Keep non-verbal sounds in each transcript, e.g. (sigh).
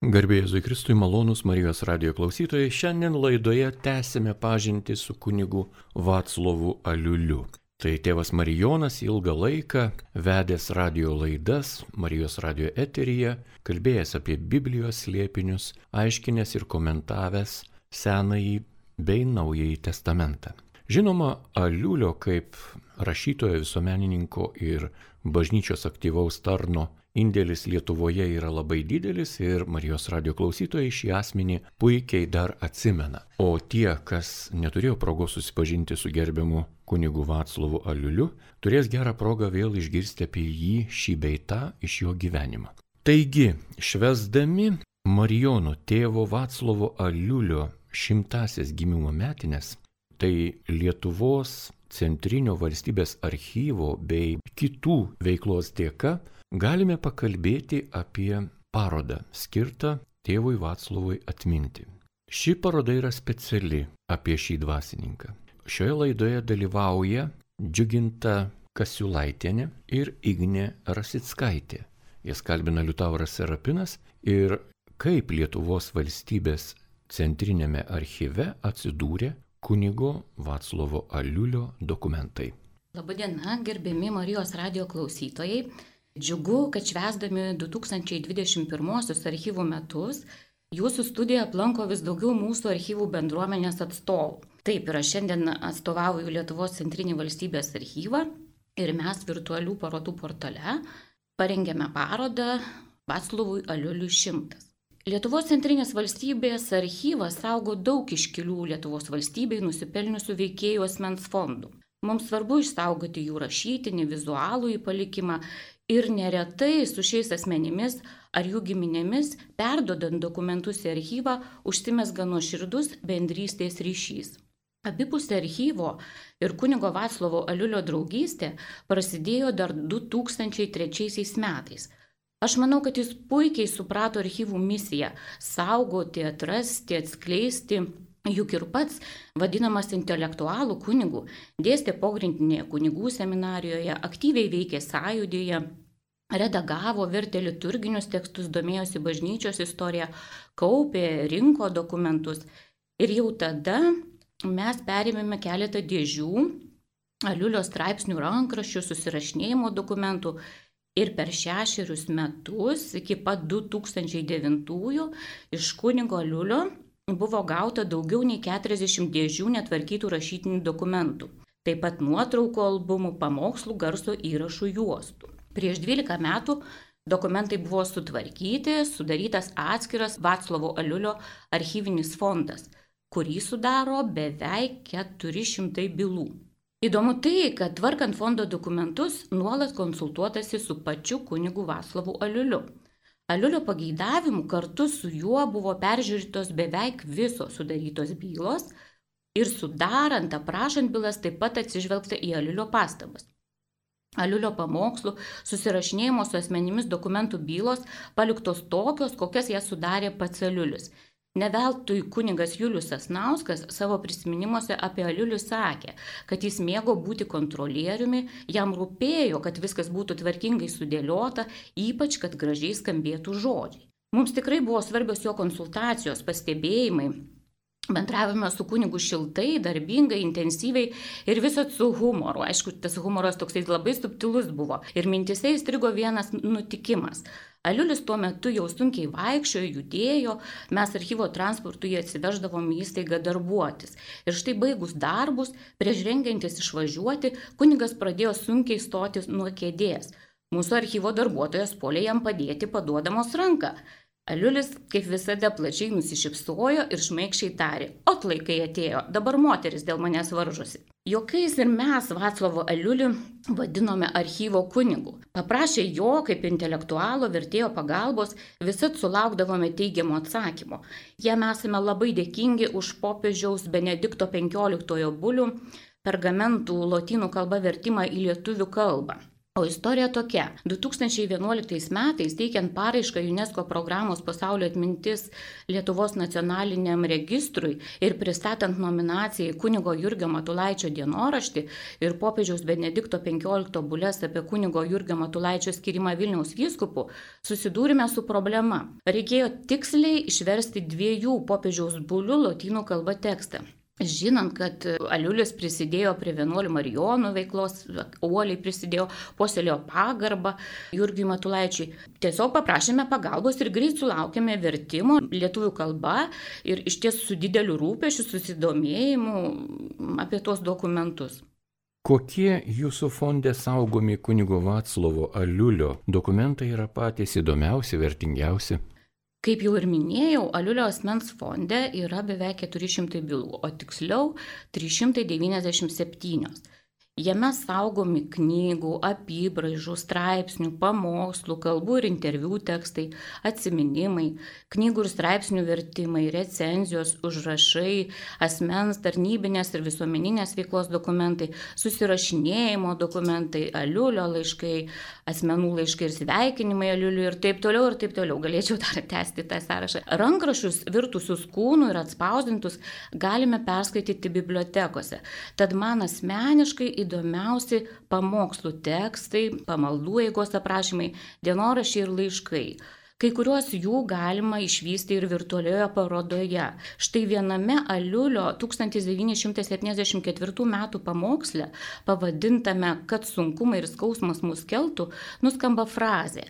Garbėjai Kristui malonus Marijos radio klausytojai, šiandien laidoje tęsime pažinti su kunigu Vaclovu Aliuliu. Tai tėvas Marijonas ilgą laiką vedęs radio laidas Marijos radio eteryje, kalbėjęs apie Biblijos slėpinius, aiškinęs ir komentavęs Senąjį bei Naująjį testamentą. Žinoma, Aliulio kaip rašytojo visuomenininko ir bažnyčios aktyvaus tarno indėlis Lietuvoje yra labai didelis ir Marijos radio klausytojai šį asmenį puikiai dar atsimena. O tie, kas neturėjo progos susipažinti su gerbiamu kunigu Vaclavu Aliuliu, turės gerą progą vėl išgirsti apie jį šį beitą iš jo gyvenimo. Taigi, švesdami Marijono tėvo Vaclavo Aliulio šimtasias gimimo metinės, tai Lietuvos centrinio valstybės archyvo bei kitų veiklos dėka galime pakalbėti apie parodą skirtą tėvui Vaclovui atminti. Ši paroda yra speciali apie šį dvasininką. Šioje laidoje dalyvauja Džiuginta Kasiulaitienė ir Ignė Rasitskaitė. Jas kalbina Liutauras Serapinas ir kaip Lietuvos valstybės centrinėme archyve atsidūrė kunigo Vaclovo Aliulio dokumentai. Labadiena, gerbiami Marijos radio klausytojai. Džiugu, kad švesdami 2021 archyvų metus jūsų studiją aplanko vis daugiau mūsų archyvų bendruomenės atstovų. Taip, ir aš šiandien atstovauju Lietuvos centrinį valstybės archyvą ir mes virtualių parodų portale parengėme parodą Vaclovui Aliuliui šimtas. Lietuvos centrinės valstybės archyvas saugo daug iškilių Lietuvos valstybei nusipelniusių veikėjų asmens fondų. Mums svarbu išsaugoti jų rašytinį, vizualų į palikimą ir neretai su šiais asmenimis ar jų giminėmis, perdodant dokumentus į archyvą, užsimesga nuoširdus bendrystės ryšys. Abipusė archyvo ir kunigo Vaclovo Aliulio draugystė prasidėjo dar 2003 metais. Aš manau, kad jis puikiai suprato archyvų misiją - saugoti, atrasti, atskleisti Juk ir pats, vadinamas intelektualų kunigų, dėstė pogrindinėje kunigų seminarijoje, aktyviai veikė sąjūdėje, redagavo, vertė liturginius tekstus, domėjosi bažnyčios istoriją, kaupė, rinko dokumentus. Ir jau tada mes perėmėme keletą dėžių, aliulio straipsnių rankraščių, susirašinėjimo dokumentų. Ir per šešerius metus, iki pat 2009-ųjų, iš kunigo aliulio buvo gauta daugiau nei 40 dėžių netvarkytų rašytinių dokumentų, taip pat nuotraukų albumų, pamokslų, garso įrašų juostų. Prieš 12 metų dokumentai buvo sutvarkyti, sudarytas atskiras Vaclovo Aliulio archyvinis fondas, kurį sudaro beveik 400 bylų. Įdomu tai, kad tvarkant fondo dokumentus nuolat konsultuotasi su pačiu kunigu Vaclavu Aliuliu. Aliulio pageidavimu kartu su juo buvo peržiūrėtos beveik visos sudarytos bylos ir sudarant, aprašant bylas taip pat atsižvelgta į Aliulio pastabas. Aliulio pamokslų, susirašinėjimo su asmenimis dokumentų bylos paliktos tokios, kokias jas sudarė pats Aliulis Neveltui kuningas Julius Asnauskas savo prisiminimuose apie Aliulių sakė, kad jis mėgo būti kontrolieriumi, jam rūpėjo, kad viskas būtų tvarkingai sudėliota, ypač kad gražiai skambėtų žodžiai. Mums tikrai buvo svarbios jo konsultacijos, pastebėjimai, Bendravome su kunigu šiltai, darbingai, intensyviai ir visat su humoru. Aišku, tas humoras toksai labai subtilus buvo. Ir mintise įstrigo vienas nutikimas. Aliulis tuo metu jau sunkiai vaikščiojo, judėjo, mes archyvo transportu jį atsiveždavom į įstaigą darbuotis. Ir štai baigus darbus, prieš rengiantis išvažiuoti, kunigas pradėjo sunkiai stotis nuo kėdės. Mūsų archyvo darbuotojas polė jam padėti paduodamos ranką. Aliulis, kaip visada, plačiai nusišypsojo ir šmaikščiai tarė, o laikai atėjo, dabar moteris dėl manęs varžosi. Jokais ir mes Vaclavo Aliulį vadinome archyvo kunigu. Paprašė jo kaip intelektualo vertėjo pagalbos, visat sulaukdavome teigiamo atsakymo. Jam esame labai dėkingi už popiežiaus Benedikto XV 15 bulių pergamentų lotynų kalba vertimą į lietuvių kalbą. O istorija tokia. 2011 metais, teikiant paraišką UNESCO programos pasaulio atmintis Lietuvos nacionaliniam registrui ir pristatant nominaciją į kunigo Jurgio Matulaičio dienoraštį ir popiežiaus Benedikto XV bulės apie kunigo Jurgio Matulaičio skirimą Vilniaus vyskupų, susidūrėme su problema. Reikėjo tiksliai išversti dviejų popiežiaus bulių lotynų kalba tekstą. Žinant, kad Aliulis prisidėjo prie vienuolių marijonų veiklos, uoliai prisidėjo, posėlio pagarbą Jurgiui Matulaičiui, tiesiog paprašėme pagalbos ir greit sulaukėme vertimo lietuvių kalba ir iš ties su dideliu rūpešiu, susidomėjimu apie tuos dokumentus. Kokie jūsų fondė saugomi kunigo Vatslovo Aliulio dokumentai yra patys įdomiausi, vertingiausi? Kaip jau ir minėjau, Aliulio asmens fonde yra beveik 400 bylų, o tiksliau 397. Jame saugomi knygų, apibraižų, straipsnių, pamokslų, kalbų ir interviu tekstai, atsiminimai, knygų ir straipsnių vertimai, recenzijos, užrašai, asmens, tarnybinės ir visuomeninės veiklos dokumentai, susirašinėjimo dokumentai, aliulio laiškai, asmenų laiškai ir sveikinimai aliuliui ir taip toliau ir taip toliau. Galėčiau dar tęsti tą sąrašą. Rankraščius virtusius kūnų ir atspausdintus galime perskaityti bibliotekose. Tad man asmeniškai įdomiausi pamokslų tekstai, pamaldų eigos aprašymai, dienorašiai ir laiškai. Kai kuriuos jų galima išvysti ir virtualioje parodoje. Štai viename Aliulio 1974 m. pamoksle, pavadintame, kad sunkumai ir skausmas mus keltų, nuskamba frazė.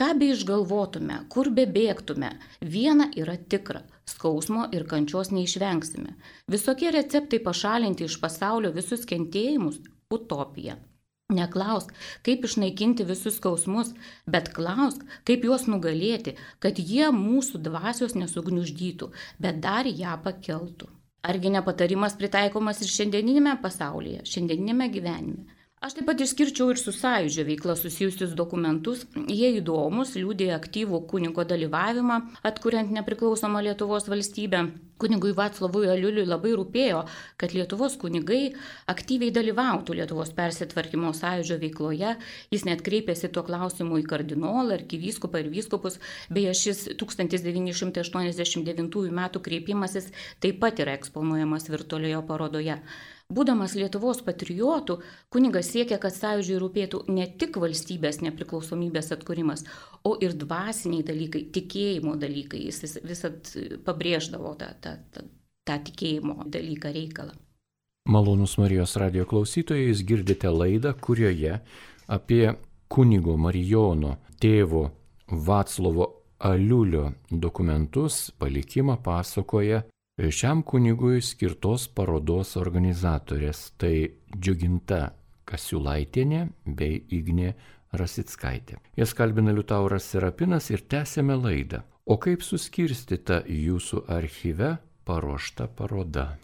Ką be išgalvotume, kur be bėgtume, viena yra tikra - skausmo ir kančios neišvengsime. Visokie receptai pašalinti iš pasaulio visus kentėjimus utopija. Neklausk, kaip išnaikinti visus skausmus, bet klausk, kaip juos nugalėti, kad jie mūsų dvasios nesugniuždytų, bet dar ją pakeltų. Argi nepatarimas pritaikomas ir šiandieninėme pasaulyje, šiandieninėme gyvenime? Aš taip pat išskirčiau ir su sąjūdžio veikla susijusius dokumentus. Jie įdomus, liūdė aktyvų kunigo dalyvavimą, atkuriant nepriklausomą Lietuvos valstybę. Kunigui Vaclavui Aliuliui labai rūpėjo, kad Lietuvos kunigai aktyviai dalyvautų Lietuvos persitvarkymo sąjūdžio veikloje. Jis net kreipėsi tuo klausimu į kardinolą, arkivyskupą ir vyskupus. Beje, šis 1989 m. kreipimasis taip pat yra eksponuojamas virtualioje parodoje. Būdamas Lietuvos patriotų, kunigas siekia, kad sąjūdžiui rūpėtų ne tik valstybės nepriklausomybės atkūrimas, o ir dvasiniai dalykai, tikėjimo dalykai. Jis visat pabrėždavo tą, tą, tą, tą tikėjimo dalyką reikalą. Malonus Marijos radio klausytojai, jūs girdite laidą, kurioje apie kunigo Marijono tėvo Vaclovo Aliulio dokumentus palikimą pasakoja šiam kunigui skirtos parodos organizatorės - tai Džiuginta Kasiulaitinė bei Ignė Rasickaitė. Jas kalbina Liutauras Serapinas ir tęsėme laidą. O kaip suskirstyta jūsų archyve paruošta paroda?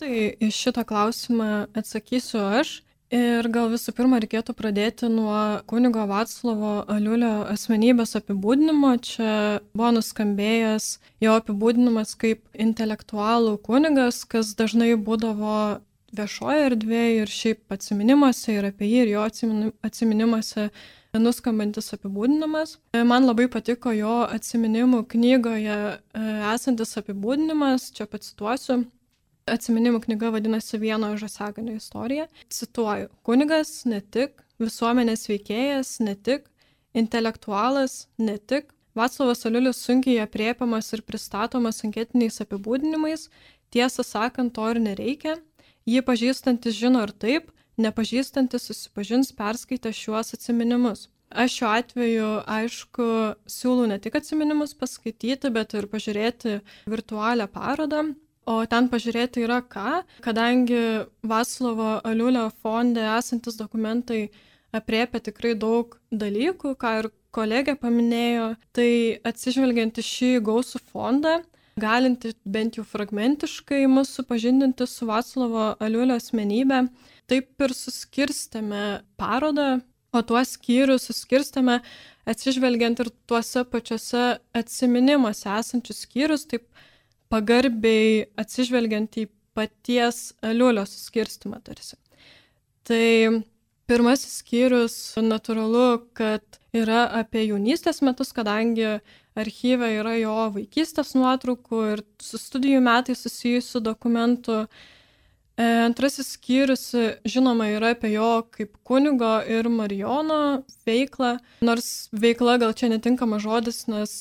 Tai iš šitą klausimą atsakysiu aš. Ir gal visų pirma reikėtų pradėti nuo kunigo Vaclavo Aliulio asmenybės apibūdinimo. Čia buvo nuskambėjęs jo apibūdinimas kaip intelektualų kunigas, kas dažnai būdavo viešoje erdvėje ir šiaip atminimuose ir apie jį ir jo atminimuose nuskambantis apibūdinimas. Man labai patiko jo atminimų knygoje e, esantis apibūdinimas, čia pacituosiu. Atsiminimų knyga vadinasi Vieno žasaganio istorija. Cituoju, kunigas ne tik visuomenės veikėjas, ne tik intelektualas, ne tik Vaclavas Aliulis sunkiai apriepiamas ir pristatomas anketiniais apibūdinimais, tiesą sakant, to ir nereikia. Jį pažįstantis žino ir taip, nepažįstantis susipažins perskaitę šiuos atsiminimus. Aš šiuo atveju, aišku, siūlau ne tik atsiminimus paskaityti, bet ir pažiūrėti virtualią parodą, O ten pažiūrėti yra ką, kadangi Vaslovo Aliulio fonde esantis dokumentai apriepia tikrai daug dalykų, ką ir kolegė paminėjo, tai atsižvelgiant į šį gausų fondą, galinti bent jau fragmentiškai mus supažindinti su Vaclavo Aliulio asmenybė, taip ir suskirstėme parodą, o tuos skyrius suskirstėme atsižvelgiant ir tuose pačiuose atsiminimuose esančius skyrius, taip pagarbiai atsižvelgiant į paties aliulio suskirstimą tarsi. Tai Pirmasis skyrius natūralu, kad yra apie jaunystės metus, kadangi archyve yra jo vaikystės nuotraukų ir su studijų metais susijusių dokumentų. E, antrasis skyrius, žinoma, yra apie jo kaip kunigo ir Marijono veiklą, nors veikla gal čia netinkama žodis, nes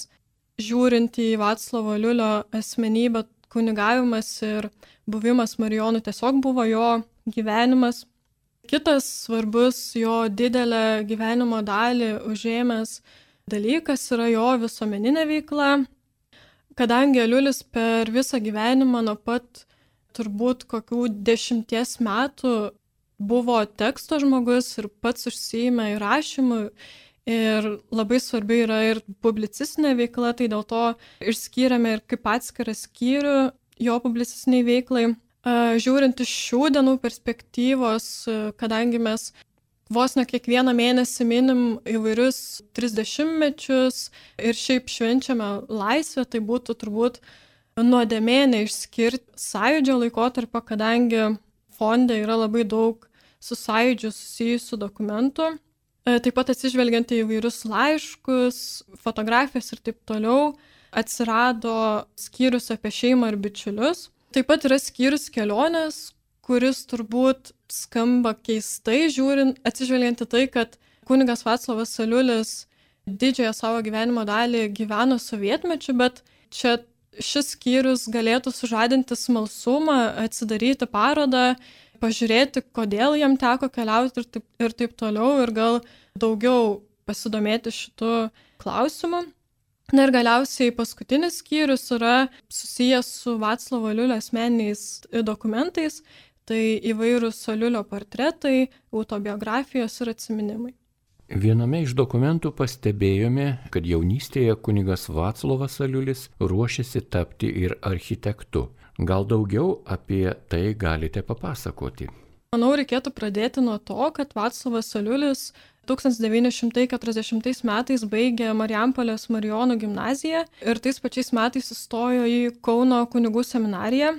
žiūrint į Vaclavo Liulio asmenybę, kunigavimas ir buvimas Marijonu tiesiog buvo jo gyvenimas. Kitas svarbus jo didelę gyvenimo dalį užėmęs dalykas yra jo visuomeninė veikla, kadangi Aliulis per visą gyvenimą nuo pat turbūt kokių dešimties metų buvo teksto žmogus ir pats užsijima įrašymu ir labai svarbi yra ir publicistinė veikla, tai dėl to išskyrėme ir kaip atskirą skyrių jo publicistiniai veiklai. Žiūrint iš šių dienų perspektyvos, kadangi mes vos ne kiekvieną mėnesį minim įvairius 30-mečius ir šiaip švenčiame laisvę, tai būtų turbūt nuodėmė neišskirti sąjūdžio laikotarpio, kadangi fonde yra labai daug su sąjūdžiu susijusių dokumentų. Taip pat atsižvelgiant į įvairius laiškus, fotografijas ir taip toliau, atsirado skyrius apie šeimą ir bičiulius. Taip pat yra skyrius kelionės, kuris turbūt skamba keistai, žiūrint, atsižvelgiant į tai, kad kunigas Vaclavas Saliulis didžiąją savo gyvenimo dalį gyveno sovietmečiu, bet čia šis skyrius galėtų sužadinti smalsumą, atsidaryti parodą, pažiūrėti, kodėl jam teko keliauti ir taip, ir taip toliau ir gal daugiau pasidomėti šitų klausimų. Na ir galiausiai paskutinis skyrius yra susijęs su Vaclavo Liulio asmeniniais dokumentais, tai įvairūs Soliulio portretai, autobiografijos ir atminimai. Viename iš dokumentų pastebėjome, kad jaunystėje kunigas Vaclovas Aliulis ruošiasi tapti ir architektu. Gal daugiau apie tai galite papasakoti? Manau, reikėtų pradėti nuo to, kad Vaclavas Aliulis 1940 metais baigė Marijampolės Marijonų gimnaziją ir tais pačiais metais įstojo į Kauno kunigų seminariją.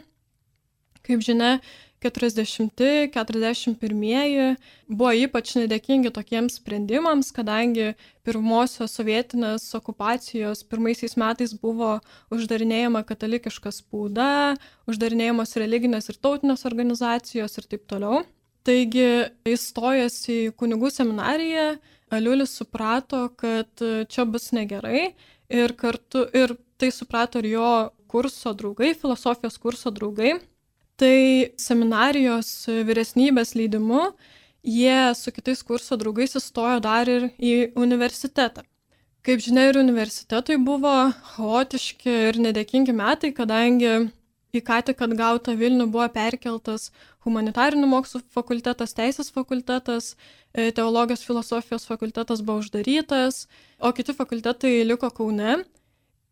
Kaip žinia, 40-41 buvo ypač nedėkingi tokiems sprendimams, kadangi pirmosios sovietinės okupacijos pirmaisiais metais buvo uždarinėjama katalikiška spauda, uždarinėjamos religinės ir tautinės organizacijos ir taip toliau. Taigi, įstojęs į kunigų seminariją, Aliulis suprato, kad čia bus negerai ir kartu ir tai suprato ir jo kurso draugai, filosofijos kurso draugai tai seminarijos vyresnybės leidimu jie su kitais kurso draugais įstojo dar ir į universitetą. Kaip žinia, ir universitetui buvo chaotiški ir nedėkingi metai, kadangi į ką tik atgautą Vilnių buvo perkeltas humanitarinių mokslų fakultetas, teisės fakultetas, e, teologijos filosofijos fakultetas buvo uždarytas, o kiti fakultetai liko Kaune.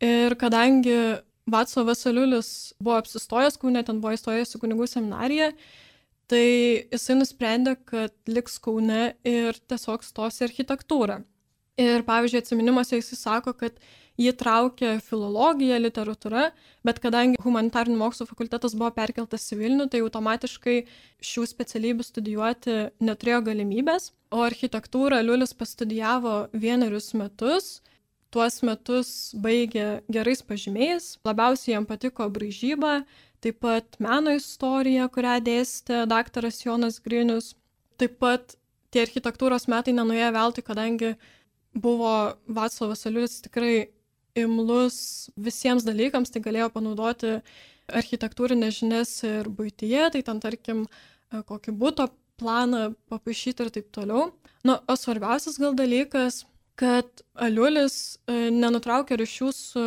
Ir kadangi Vaclavas Aliulis buvo apsistojęs Kaune, ten buvo įstojęs į kunigų seminariją, tai jisai nusprendė, kad liks Kaune ir tiesiog stos į architektūrą. Ir pavyzdžiui, atsiminimuose jisai sako, kad jį traukė filologija, literatūra, bet kadangi humanitarinių mokslų fakultetas buvo perkeltas į Vilnių, tai automatiškai šių specialybių studijuoti neturėjo galimybės, o architektūrą Liulis pastudijavo vienerius metus. Tuos metus baigė gerais pažymiais, labiausiai jam patiko braižyba, taip pat meno istorija, kurią dėstė daktaras Jonas Grinius. Taip pat tie architektūros metai nenuėjo veltui, kadangi buvo Vaclavas Aliulis tikrai imlus visiems dalykams, tai galėjo panaudoti architektūrinės žinias ir būtyje, tai ten tarkim kokį būto planą papaišyti ir taip toliau. Na, o svarbiausias gal dalykas kad Aliulis e, nenutraukė ryšių su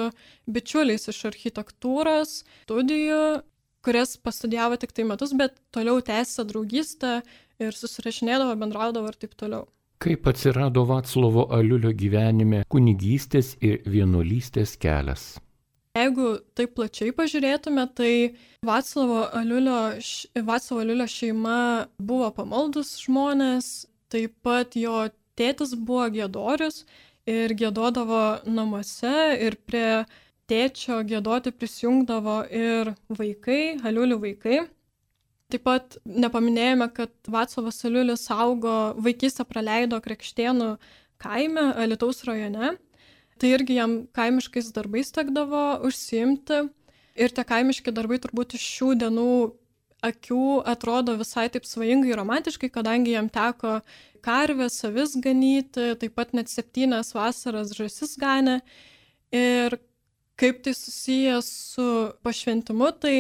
bičiuliais iš architektūros studijų, kurias pastudijavo tik tai metus, bet toliau tęsė draugystę ir susirašinėdavo, bendraudavo ir taip toliau. Kaip atsirado Vaclovo Aliulio gyvenime kunigystės ir vienuolystės kelias? Jeigu taip plačiai pažiūrėtume, tai Vaclavo Aliulio, Vaclavo Aliulio šeima buvo pamaldus žmonės, taip pat jo tėtis buvo giedorius ir gėdodavo namuose ir prie tėčio gėdoti prisijungdavo ir vaikai, aliulių vaikai. Taip pat nepaminėjome, kad Vaclavas Aliulis augo vaikystę praleido Krekštienų kaime, Alitaus rajone. Tai irgi jam kaimiškais darbais tekdavo užsiimti. Ir tie kaimiški darbai turbūt iš šių dienų akių atrodo visai taip svajingai romantiškai, kadangi jam teko karvės, avis ganyti, taip pat net septynias vasaras žasis ganė. Ir kaip tai susijęs su pašventimu, tai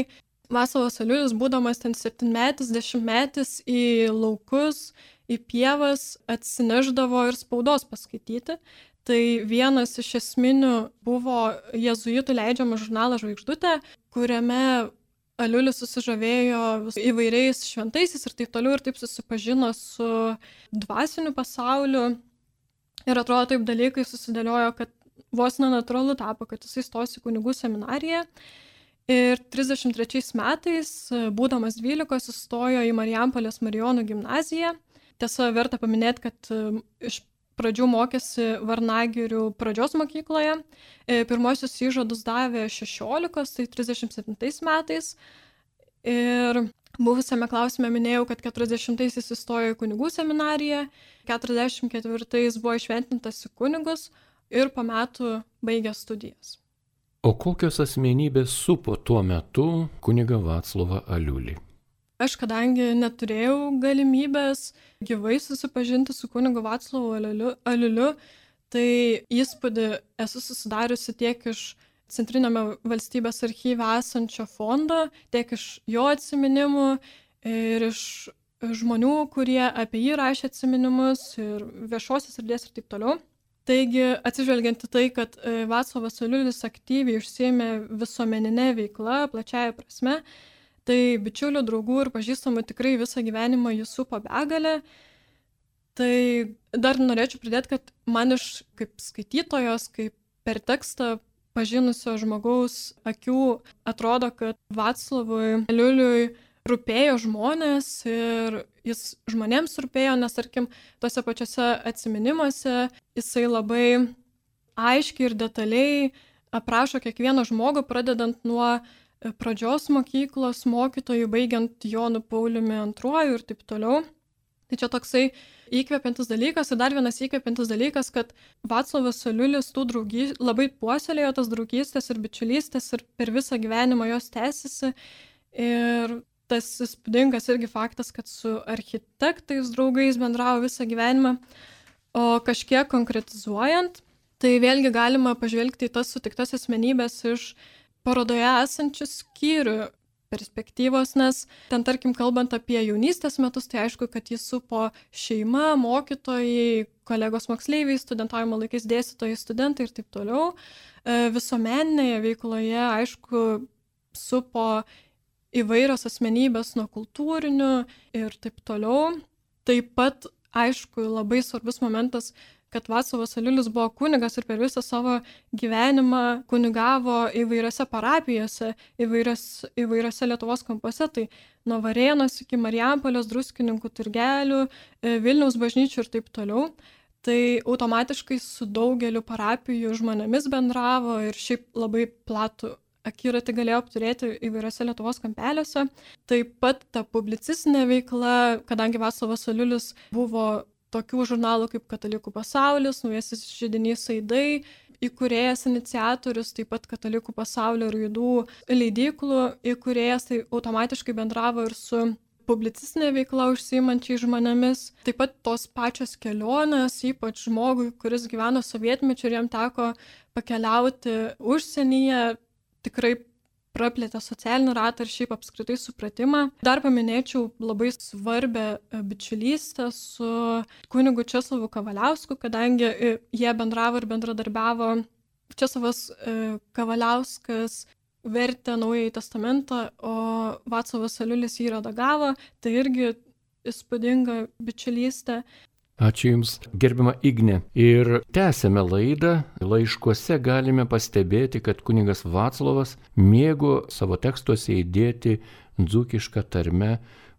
Vasavas Aliulis, būdamas ten septynmetis, dešimtmetis į laukus, į pievas atsineždavo ir spaudos paskaityti. Tai vienas iš esminių buvo jezuitų leidžiamas žurnalas Žvaigždutė, kuriame Aliulis susižavėjo įvairiais šventaisiais ir taip toliau ir taip susipažino su dvasiniu pasauliu. Ir atrodo taip dalykai susidėliojo, kad vos nenatūralu tapo, kad jisai stosi kunigų seminariją. Ir 33 metais, būdamas 12, įstojo į Marijampolės Marijonų gimnaziją. Tiesa, verta paminėti, kad iš pradžių mokėsi Varnagirių pradžios mokykloje. E, pirmosius įžadus davė 16, tai 37 metais. Ir buvusiame klausime minėjau, kad 40-aisiais įstojo į kunigų seminariją, 44-ais buvo išventintas į kunigus ir po metų baigė studijas. O kokios asmenybės supo tuo metu kuniga Vaclovą Aliulį? Aš kadangi neturėjau galimybės gyvai susipažinti su kunigu Vaclovu Aliuliu, tai įspūdį esu susidariusi tiek iš Centrinėme valstybės archyve esančio fondo, tiek iš jo atsiminimų ir iš žmonių, kurie apie jį rašė atsiminimus ir viešosios erdvės ir taip toliau. Taigi, atsižvelgiant į tai, kad e, Vaclavas Soliulis aktyviai užsėmė visuomeninę veiklą, plačiaja prasme, tai bičiulių, draugų ir pažįstamų tikrai visą gyvenimą jis supo begalę. Tai dar norėčiau pridėti, kad man iš kaip skaitytojos, kaip per tekstą pažinusio žmogaus akių atrodo, kad Vaclavui Liuliui rūpėjo žmonės ir jis žmonėms rūpėjo, nes tarkim, tose pačiose atminimuose jisai labai aiškiai ir detaliai aprašo kiekvieną žmogų, pradedant nuo e, pradžios mokyklos mokytojų, baigiant Jonu Pauliumi II ir taip toliau. Tai čia toksai įkvepiantis dalykas ir dar vienas įkvepiantis dalykas, kad Vaclavas Soliulis tų draugys labai puoselėjo tas draugystės ir bičiulystės ir per visą gyvenimą jos tęsiasi. Ir tas įspūdingas irgi faktas, kad su architektais draugais bendravo visą gyvenimą. O kažkiek konkretizuojant, tai vėlgi galima pažvelgti į tas sutiktas asmenybės iš parodoje esančių skyrių perspektyvos, nes ten, tarkim, kalbant apie jaunystės metus, tai aišku, kad jis supo šeima, mokytojai, kolegos moksleiviai, studentavimo laikais dėstytojai, studentai ir taip toliau. E, visuomeninėje veikloje, aišku, supo įvairios asmenybės nuo kultūrinių ir taip toliau. Taip pat, aišku, labai svarbus momentas, kad Vaclavas Aliulis buvo kunigas ir per visą savo gyvenimą kunigavo įvairiose parapijose, įvairios, įvairiose Lietuvos kampuose, tai nuo Varėnos iki Marijampolės, Druskininkų, Turgelių, e, Vilniaus bažnyčių ir taip toliau. Tai automatiškai su daugeliu parapijų žmonėmis bendravo ir šiaip labai platų akiratį galėjo apturėti įvairiose Lietuvos kampeliuose. Taip pat ta publicistinė veikla, kadangi Vasovas Soliulis buvo tokių žurnalų kaip Katalikų pasaulis, Naujasis žydinys Aidai, įkūrėjas iniciatorius, taip pat Katalikų pasaulio raidų leidyklų įkūrėjas, tai automatiškai bendravo ir su publicistinė veikla užsiimančiai žmonėmis. Taip pat tos pačios kelionės, ypač žmogui, kuris gyveno sovietmečiu ir jam teko pakeliauti užsienyje, tikrai praplėtė socialinį ratą ir šiaip apskritai supratimą. Dar paminėčiau labai svarbę e, bičiulystę su kunigu Česlavu Kavaliausku, kadangi e, jie bendravo ir bendradarbiavo. Česlavas e, Kavaliauskas vertė Naująjį Testamentą, o Vaclavas Aliulis jį redagavo, tai irgi įspūdinga bičiulystė. Ačiū Jums, gerbima Igne. Ir tęsėme laidą. Laiškuose galime pastebėti, kad kuningas Vaclovas mėgo savo tekstuose įdėti dzukišką tarmę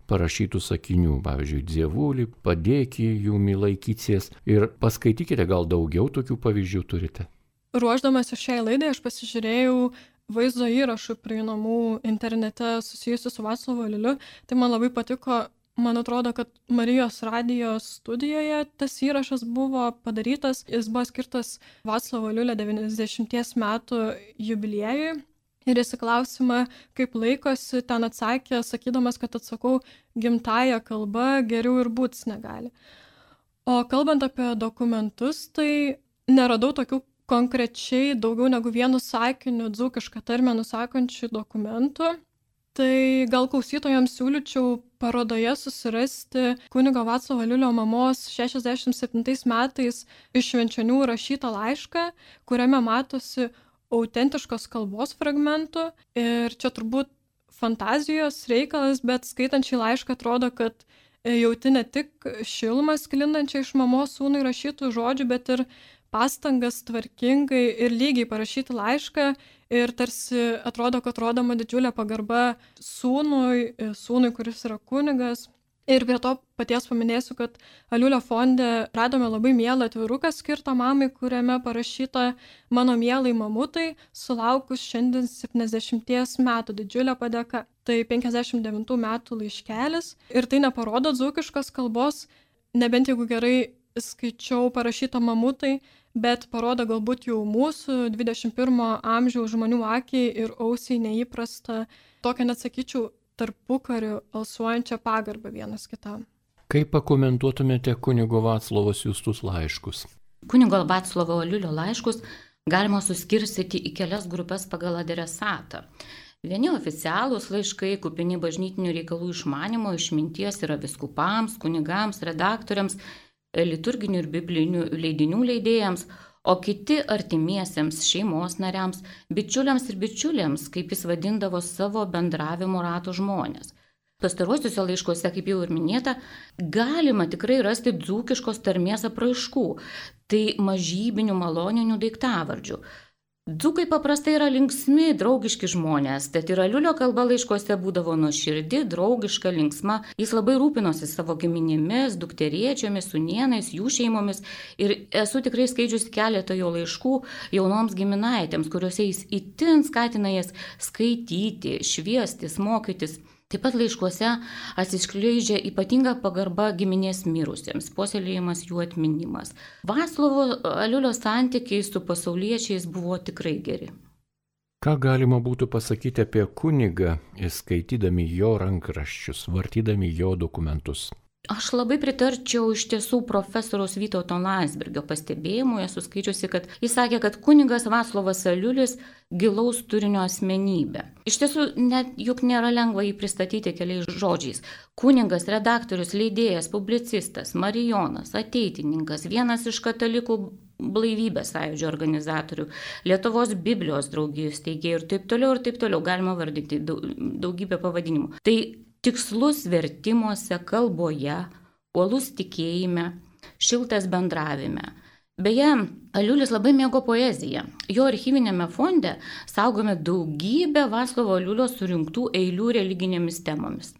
parašytų sakinių, pavyzdžiui, dievulį, padėki jų milaikycies. Ir paskaitykite, gal daugiau tokių pavyzdžių turite. Ruoždamas šiai laidai aš pasižiūrėjau vaizdo įrašų prieinamų internete susijusių su Vaclovo Liuliu. Tai man labai patiko, man atrodo, kad Marijos radijos studijoje tas įrašas buvo padarytas, jis buvo skirtas Vaclovo Liulio 90 metų jubiliejui. Ir jis į klausimą, kaip laikosi, ten atsakė, sakydamas, kad atsakau gimtają kalbą, geriau ir būtis negali. O kalbant apie dokumentus, tai neradau tokių konkrečiai daugiau negu vienu sakiniu dzūkišką terminą sakančių dokumentų. Tai gal klausytojams siūlyčiau parodoje susirasti kunigo Vatsavo Liulio mamos 67 metais iš švenčionių rašytą laišką, kuriame matosi autentiškos kalbos fragmentų. Ir čia turbūt fantazijos reikalas, bet skaitant šį laišką atrodo, kad jauti ne tik šilumą sklindančią iš mamos sūnui rašytų žodžių, bet ir pastangas tvarkingai ir lygiai parašyti laišką ir tarsi atrodo, kad rodoma didžiulė pagarba sūnui, sūnui, kuris yra kunigas. Ir prie to paties paminėsiu, kad Aliulio fonde radome labai mielą atviruką skirtą mamai, kuriame parašyta mano mielai mamutai, sulaukus šiandien 70 metų didžiulė padėka. Tai 59 metų laiškelis ir tai neparodo dzūkiškos kalbos, nebent jeigu gerai skaičiau parašytą mamutai, bet parodo galbūt jau mūsų 21 amžiaus žmonių akiai ir ausiai neįprasta, tokia net sakyčiau, tarpukariu alsuojančią pagarbą vienas kitam. Kaip pakomentuotumėte kunigo Vaclovo siūstus laiškus? Kunigo Vaclovo Liulio laiškus galima suskirstyti į kelias grupės pagal adresatą. Vieni oficialūs laiškai, kupini bažnytinių reikalų išmanimo, išminties yra viskupams, kunigams, redaktoriams liturginių ir biblinių leidinių leidėjams, o kiti artimiesiems šeimos nariams, bičiuliams ir bičiulėms, kaip jis vadindavo savo bendravimo rato žmonės. Pastaruosiuose laiškuose, kaip jau ir minėta, galima tikrai rasti dzūkiškos tarmės apraiškų, tai mažybinių maloninių daiktavardžių. Dzūkai paprastai yra linksmi, draugiški žmonės, tad ir aliulio kalba laiškose būdavo nuoširdi, draugiška, linksma. Jis labai rūpinosi savo giminėmis, dukteriečiamis, sunienais, jų šeimomis ir esu tikrai skaičius keletą jo laiškų jaunoms giminaitėms, kuriuose jis itin skatina jas skaityti, šviestis, mokytis. Taip pat laiškuose atsiskleidžia ypatinga pagarba giminės mirusiems, puoselėjimas jų atminimas. Vaslovo Aliulio santykiai su pasauliečiais buvo tikrai geri. Ką galima būtų pasakyti apie kunigą, skaitydami jo rankraščius, vartydami jo dokumentus? Aš labai pritarčiau iš tiesų profesoriaus Vytauto Landsbergio pastebėjimui, esu skaičiusi, kad jis sakė, kad kunigas Vaslovas Aliulis gilaus turinio asmenybė. Iš tiesų, net juk nėra lengva jį pristatyti keliais žodžiais. Kuningas, redaktorius, leidėjas, publicistas, marijonas, ateitininkas, vienas iš katalikų blaivybės sąjūdžio organizatorių, Lietuvos Biblijos draugijos teigėjų ir taip toliau ir taip toliau, galima vardinti daugybę pavadinimų. Tai tikslus vertimuose, kalboje, uolus tikėjime, šiltas bendravime. Beje, Aliulis labai mėgo poeziją. Jo archyvinėme fonde saugome daugybę Vaslovo Aliulio surinktų eilių religinėmis temomis.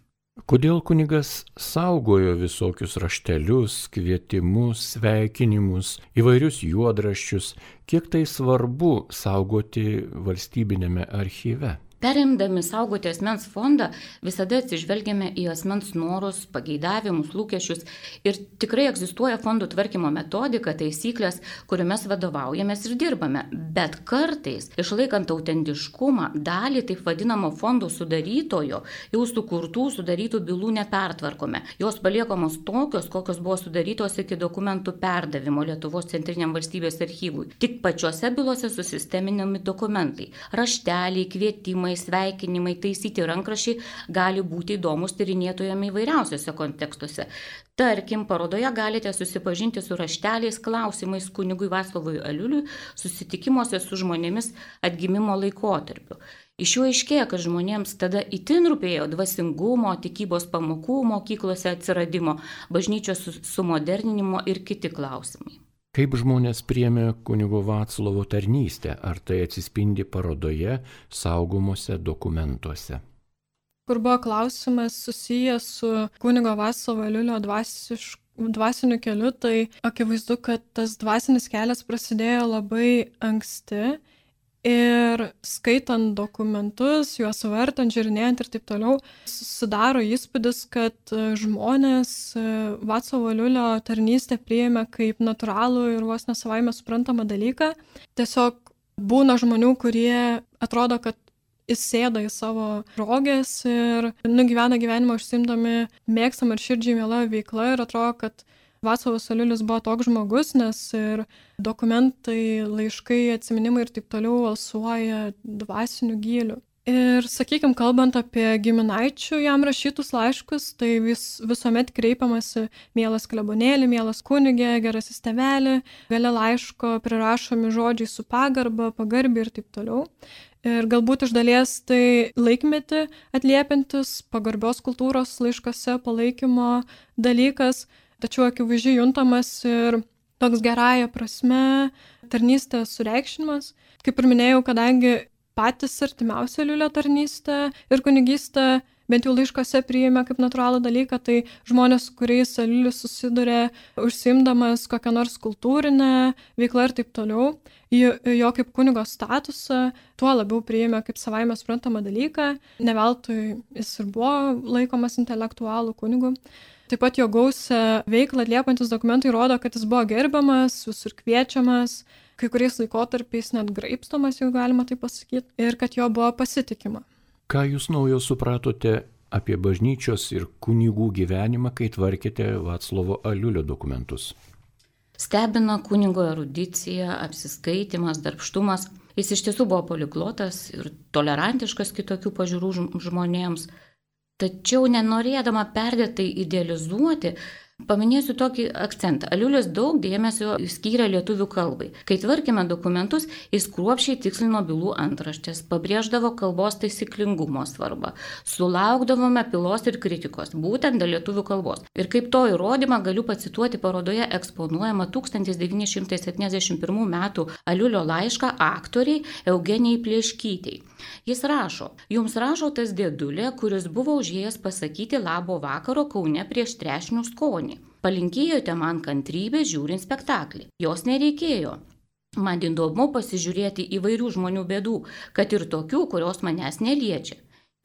Kodėl kunigas saugojo visokius raštelius, kvietimus, sveikinimus, įvairius juodraščius, kiek tai svarbu saugoti valstybinėme archyve? Perimdami saugoti asmens fondą visada atsižvelgiame į asmens norus, pageidavimus, lūkesčius ir tikrai egzistuoja fondų tvarkymo metodika, taisyklės, kuriomis vadovaujamės ir dirbame. Bet kartais, išlaikant autentiškumą, dalį taip vadinamo fondų sudarytojo, jau sukurtų sudarytų bylų nepertvarkome. Jos paliekamos tokios, kokios buvo sudarytos iki dokumentų perdavimo Lietuvos centriniam valstybės archyvui. Tik pačiose bylose susisteminami dokumentai - rašteliai, kvietimai palinkėjimai, sveikinimai, taisyti rankrašiai gali būti įdomus tyrinėtojami įvairiausiose kontekstuose. Tarkim, parodoje galite susipažinti su rašteliais klausimais kunigui Vaslovui Aliuliui susitikimuose su žmonėmis atgimimo laikotarpiu. Iš jų aiškėja, kad žmonėms tada itin rūpėjo dvasingumo, tikybos pamokų mokyklose atsiradimo, bažnyčios sumoderninimo ir kiti klausimai. Kaip žmonės priemė kunigo Vaclovo tarnystę, ar tai atsispindi parodoje saugomuose dokumentuose? Kur buvo klausimas susijęs su kunigo Vaclovo Liulio dvasišku dvasiniu keliu, tai akivaizdu, kad tas dvasinis kelias prasidėjo labai anksti Ir skaitant dokumentus, juos vartant, žiūrinėjant ir taip toliau, sudaro įspūdis, kad e, žmonės e, Vatsavo Liulio tarnystę priėmė kaip natūralų ir vos nesavaime suprantamą dalyką. Tiesiog būna žmonių, kurie atrodo, kad įsėda į savo rogės ir nugyvena gyvenimą užsimdami mėgstamą ir širdžiai mielą veiklą ir atrodo, kad Vaclavas Aliulis buvo toks žmogus, nes ir dokumentai, laiškai, atsiminimai ir taip toliau alsuoja dvasiniu gyliu. Ir, sakykime, kalbant apie giminaičių jam rašytus laiškus, tai vis, visuomet kreipiamasi mielas klebonėlį, mielas kunigė, gerasis tevelį, gale laiško prirašomi žodžiai su pagarba, pagarbi ir taip toliau. Ir galbūt iš dalies tai laikmeti atliepintis pagarbios kultūros laiškose palaikymo dalykas, tačiau akivaizdžiai juntamas ir toks gerąją prasme tarnystės sureikšinimas. Kaip ir minėjau, kadangi patys artimiausia liulio tarnystė ir kunigystė bent jau laiškose priėmė kaip natūralų dalyką, tai žmonės, su kuriais Aliulis susiduria, užsimdamas kokią nors kultūrinę veiklą ir taip toliau, jo kaip kunigo statusą, tuo labiau priėmė kaip savaime suprantamą dalyką, ne veltui jis ir buvo laikomas intelektualų kunigu. Taip pat jo gausią veiklą atliekantis dokumentai rodo, kad jis buvo gerbiamas, visur kviečiamas, kai kuriais laikotarpiais net graipstomas, jau galima tai pasakyti, ir kad jo buvo pasitikima. Ką jūs naujo supratote apie bažnyčios ir kunigų gyvenimą, kai tvarkėte Vaclovo Aliulio dokumentus? Stebina kunigo erudicija, apsiskaitimas, darbštumas. Jis iš tiesų buvo poliglotas ir tolerantiškas kitokių pažiūrų žmonėms. Tačiau nenorėdama perdėtai idealizuoti, Paminėsiu tokį akcentą. Aliulis daug dėmesio skyrė lietuvių kalbai. Kai tvarkėme dokumentus, jis kruopšiai tikslino bylų antraštės, pabrėždavo kalbos taisyklingumo svarbą. Sulaukdavome pilos ir kritikos, būtent dėl lietuvių kalbos. Ir kaip to įrodymą galiu pacituoti parodoje eksponuojama 1971 m. Aliulio laišką aktoriai Eugenijai Plieškytei. Jis rašo, jums rašo tas dėdulė, kuris buvo užėjęs pasakyti labo vakaro Kaune prieš trešnių skonį. Palinkėjote man kantrybę žiūrint spektaklį. Jos nereikėjo. Man įdomu pasižiūrėti įvairių žmonių bėdų, kad ir tokių, kurios manęs neliečia.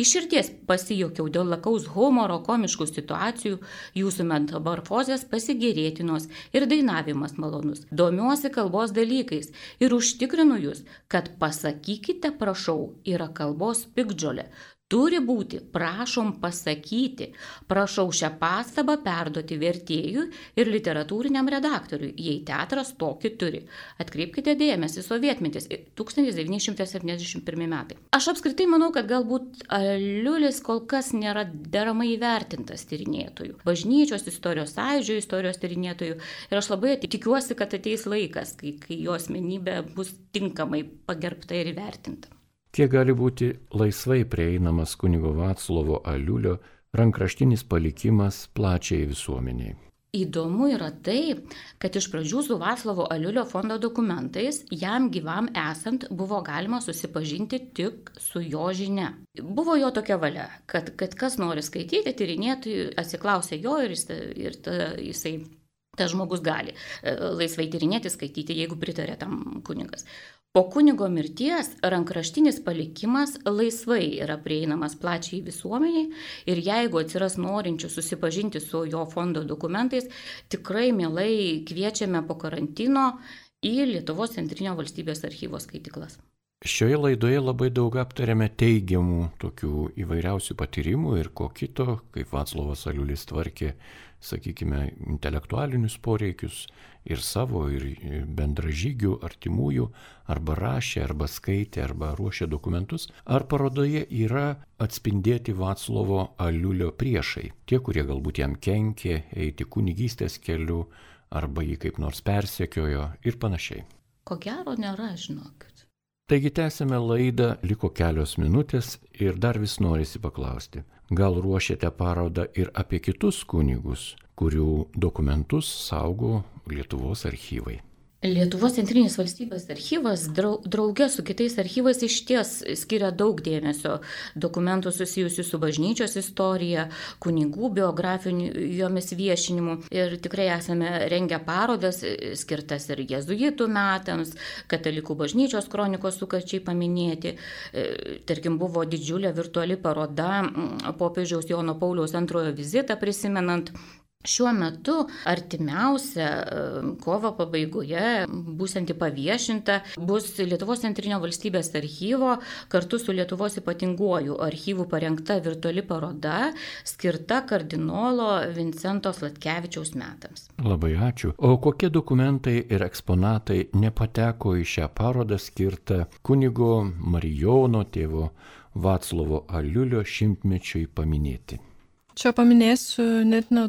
Iš širties pasijokiau dėl lakaus humoro, komiškų situacijų, jūsų metamorfozės pasigėrėtinos ir dainavimas malonus. Domiuosi kalbos dalykais ir užtikrinu jūs, kad pasakykite, prašau, yra kalbos pikdžiolė. Turi būti, prašom pasakyti, prašau šią pastabą perduoti vertėjui ir literatūriniam redaktoriui, jei teatras tokį turi. Atkreipkite dėmesį, sovietmetis 1971 metai. Aš apskritai manau, kad galbūt Liulis kol kas nėra deramai įvertintas tyrinėtojų, bažnyčios istorijos sąjūdžio istorijos tyrinėtojų ir aš labai tikiuosi, kad ateis laikas, kai, kai jo asmenybė bus tinkamai pagerbta ir įvertinta kiek gali būti laisvai prieinamas kunigo Vatslovo Aliulio rankraštinis palikimas plačiai visuomeniai. Įdomu yra tai, kad iš pradžių su Vaslovo Aliulio fondo dokumentais jam gyvam esant buvo galima susipažinti tik su jo žinia. Buvo jo tokia valia, kad, kad kas nori skaityti, tyrinėti, atsiklausė jo ir, jis, ir ta, jisai tas žmogus gali e, laisvai tyrinėti, skaityti, jeigu pritarė tam kunigas. Po kunigo mirties rankraštinis palikimas laisvai yra prieinamas plačiai visuomeniai ir jeigu atsiras norinčių susipažinti su jo fondo dokumentais, tikrai mielai kviečiame po karantino į Lietuvos centrinio valstybės archyvo skaitiklas. Šioje laidoje labai daug aptarėme teigiamų tokių įvairiausių patyrimų ir ko kito, kaip Vaclovas Aliulis tvarkė sakykime, intelektualinius poreikius ir savo, ir bendražygių, artimųjų, arba rašė, arba skaitė, arba ruošė dokumentus, ar parodoje yra atspindėti Vaclovo Aliulio priešai, tie, kurie galbūt jam kenkė eiti kunigystės keliu, arba jį kaip nors persekiojo ir panašiai. Ko gero nėra, žinokit. Taigi tęsime laidą, liko kelios minutės ir dar vis norisi paklausti, Gal ruošiate parodą ir apie kitus kunigus, kurių dokumentus saugo Lietuvos archyvai? Lietuvos centrinis valstybės archyvas draugė su kitais archyvais iš ties skiria daug dėmesio dokumentų susijusių su bažnyčios istorija, kunigų biografijomis viešinimu. Ir tikrai esame rengę parodas skirtas ir jezuitų metams, katalikų bažnyčios kronikos sukačiai paminėti. E, tarkim, buvo didžiulė virtuali paroda popiežiaus Jono Pauliaus antrojo vizitą prisimenant Šiuo metu artimiausia kovo pabaigoje būsinti paviešinta bus Lietuvos centrinio valstybės archyvo kartu su Lietuvos ypatinguoju archyvu parengta virtuali paroda skirta kardinolo Vincento Slatkevičiaus metams. Labai ačiū. O kokie dokumentai ir eksponatai nepateko į šią parodą skirtą kunigo Marijono tėvo Vaclovo Aliulio šimtmečiui paminėti? Čia paminėsiu net ne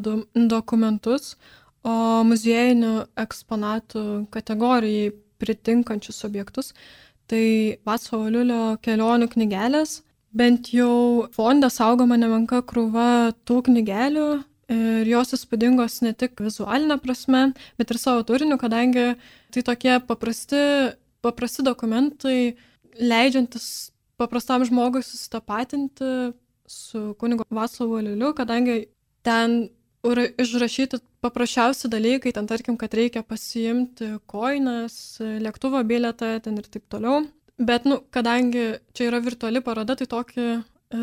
dokumentus, o muziejinių eksponatų kategorijai pritinkančius objektus. Tai Vatsovo Liulio kelionių knygelės, bent jau fonde saugoma nemenka krūva tų knygelių ir jos įspūdingos ne tik vizualinė prasme, bet ir savo turiniu, kadangi tai tokie paprasti, paprasti dokumentai, leidžiantis paprastam žmogui susitapatinti su kunigu Vaslovu Liuliu, kadangi ten yra išrašyti paprasčiausi dalykai, ten tarkim, kad reikia pasiimti koinas, lėktuvo bilietą ten ir taip toliau. Bet, nu, kadangi čia yra virtuali paroda, tai tokį e,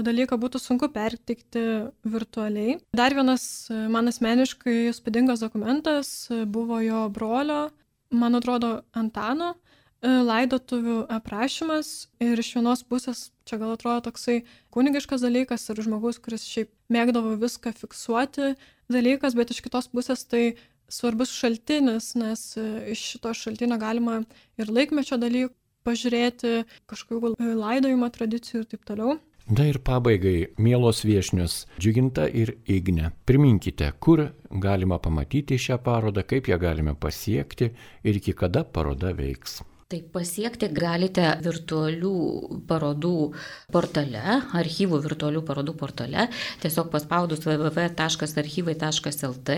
dalyką būtų sunku perteikti virtualiai. Dar vienas e, man asmeniškai įspūdingas dokumentas e, buvo jo brolio, man atrodo, Antano laidotuvių aprašymas ir iš vienos pusės čia gal atrodo toksai kunigiškas dalykas ir žmogus, kuris šiaip mėgdavo viską fiksuoti dalykas, bet iš kitos pusės tai svarbus šaltinis, nes iš šito šaltinio galima ir laikmečio dalykų pažiūrėti, kažkokių laidojimo tradicijų ir taip toliau. Na ir pabaigai, mielos viešnios, džiuginta ir Igne, priminkite, kur galima pamatyti šią parodą, kaip ją galime pasiekti ir iki kada paroda veiks. Tai pasiekti galite virtualių parodų portale, archyvų virtualių parodų portale. Tiesiog paspaudus www.archyvai.lt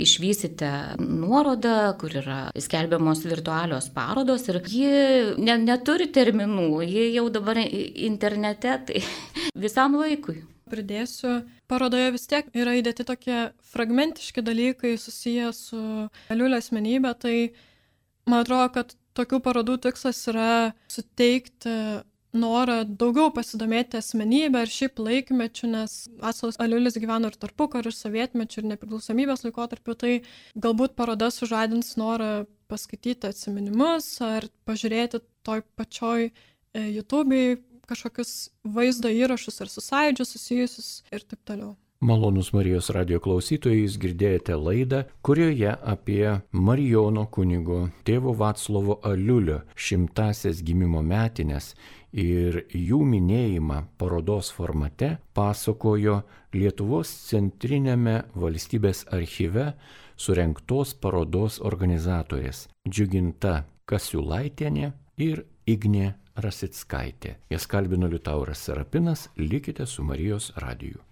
išvysite nuorodą, kur yra skelbiamos virtualios parodos ir ji ne, neturi terminų, ji jau dabar internete, tai (laughs) visam laikui. Pridėsiu, parodoje vis tiek yra įdėti tokie fragmentiški dalykai susiję su Liulio asmenybė, tai man atrodo, kad tokių parodų tikslas yra suteikti norą daugiau pasidomėti asmenybę ir šiaip laikmečių, nes Vaclavas Aliulis gyveno ir tarpukariu, ir sovietmečių, ir nepriklausomybės laikotarpiu, tai galbūt paroda sužadins norą paskaityti atsiminimus ar pažiūrėti toj pačioj e, YouTube'ai kažkokius vaizdo įrašus ar su sąidžiu susijusius ir taip toliau. Malonus Marijos radio klausytojai, jūs girdėjote laidą, kurioje apie Marijono kunigo tėvo Vatslovo Aliulio šimtasias gimimo metinės ir jų minėjimą parodos formate pasakojo Lietuvos centrinėme valstybės archyve surenktos parodos organizatorės Džiuginta Kasiulaitienė ir Ignė Rasitskaitė. Jas kalbino Liutauras Serapinas, likite su Marijos radiju.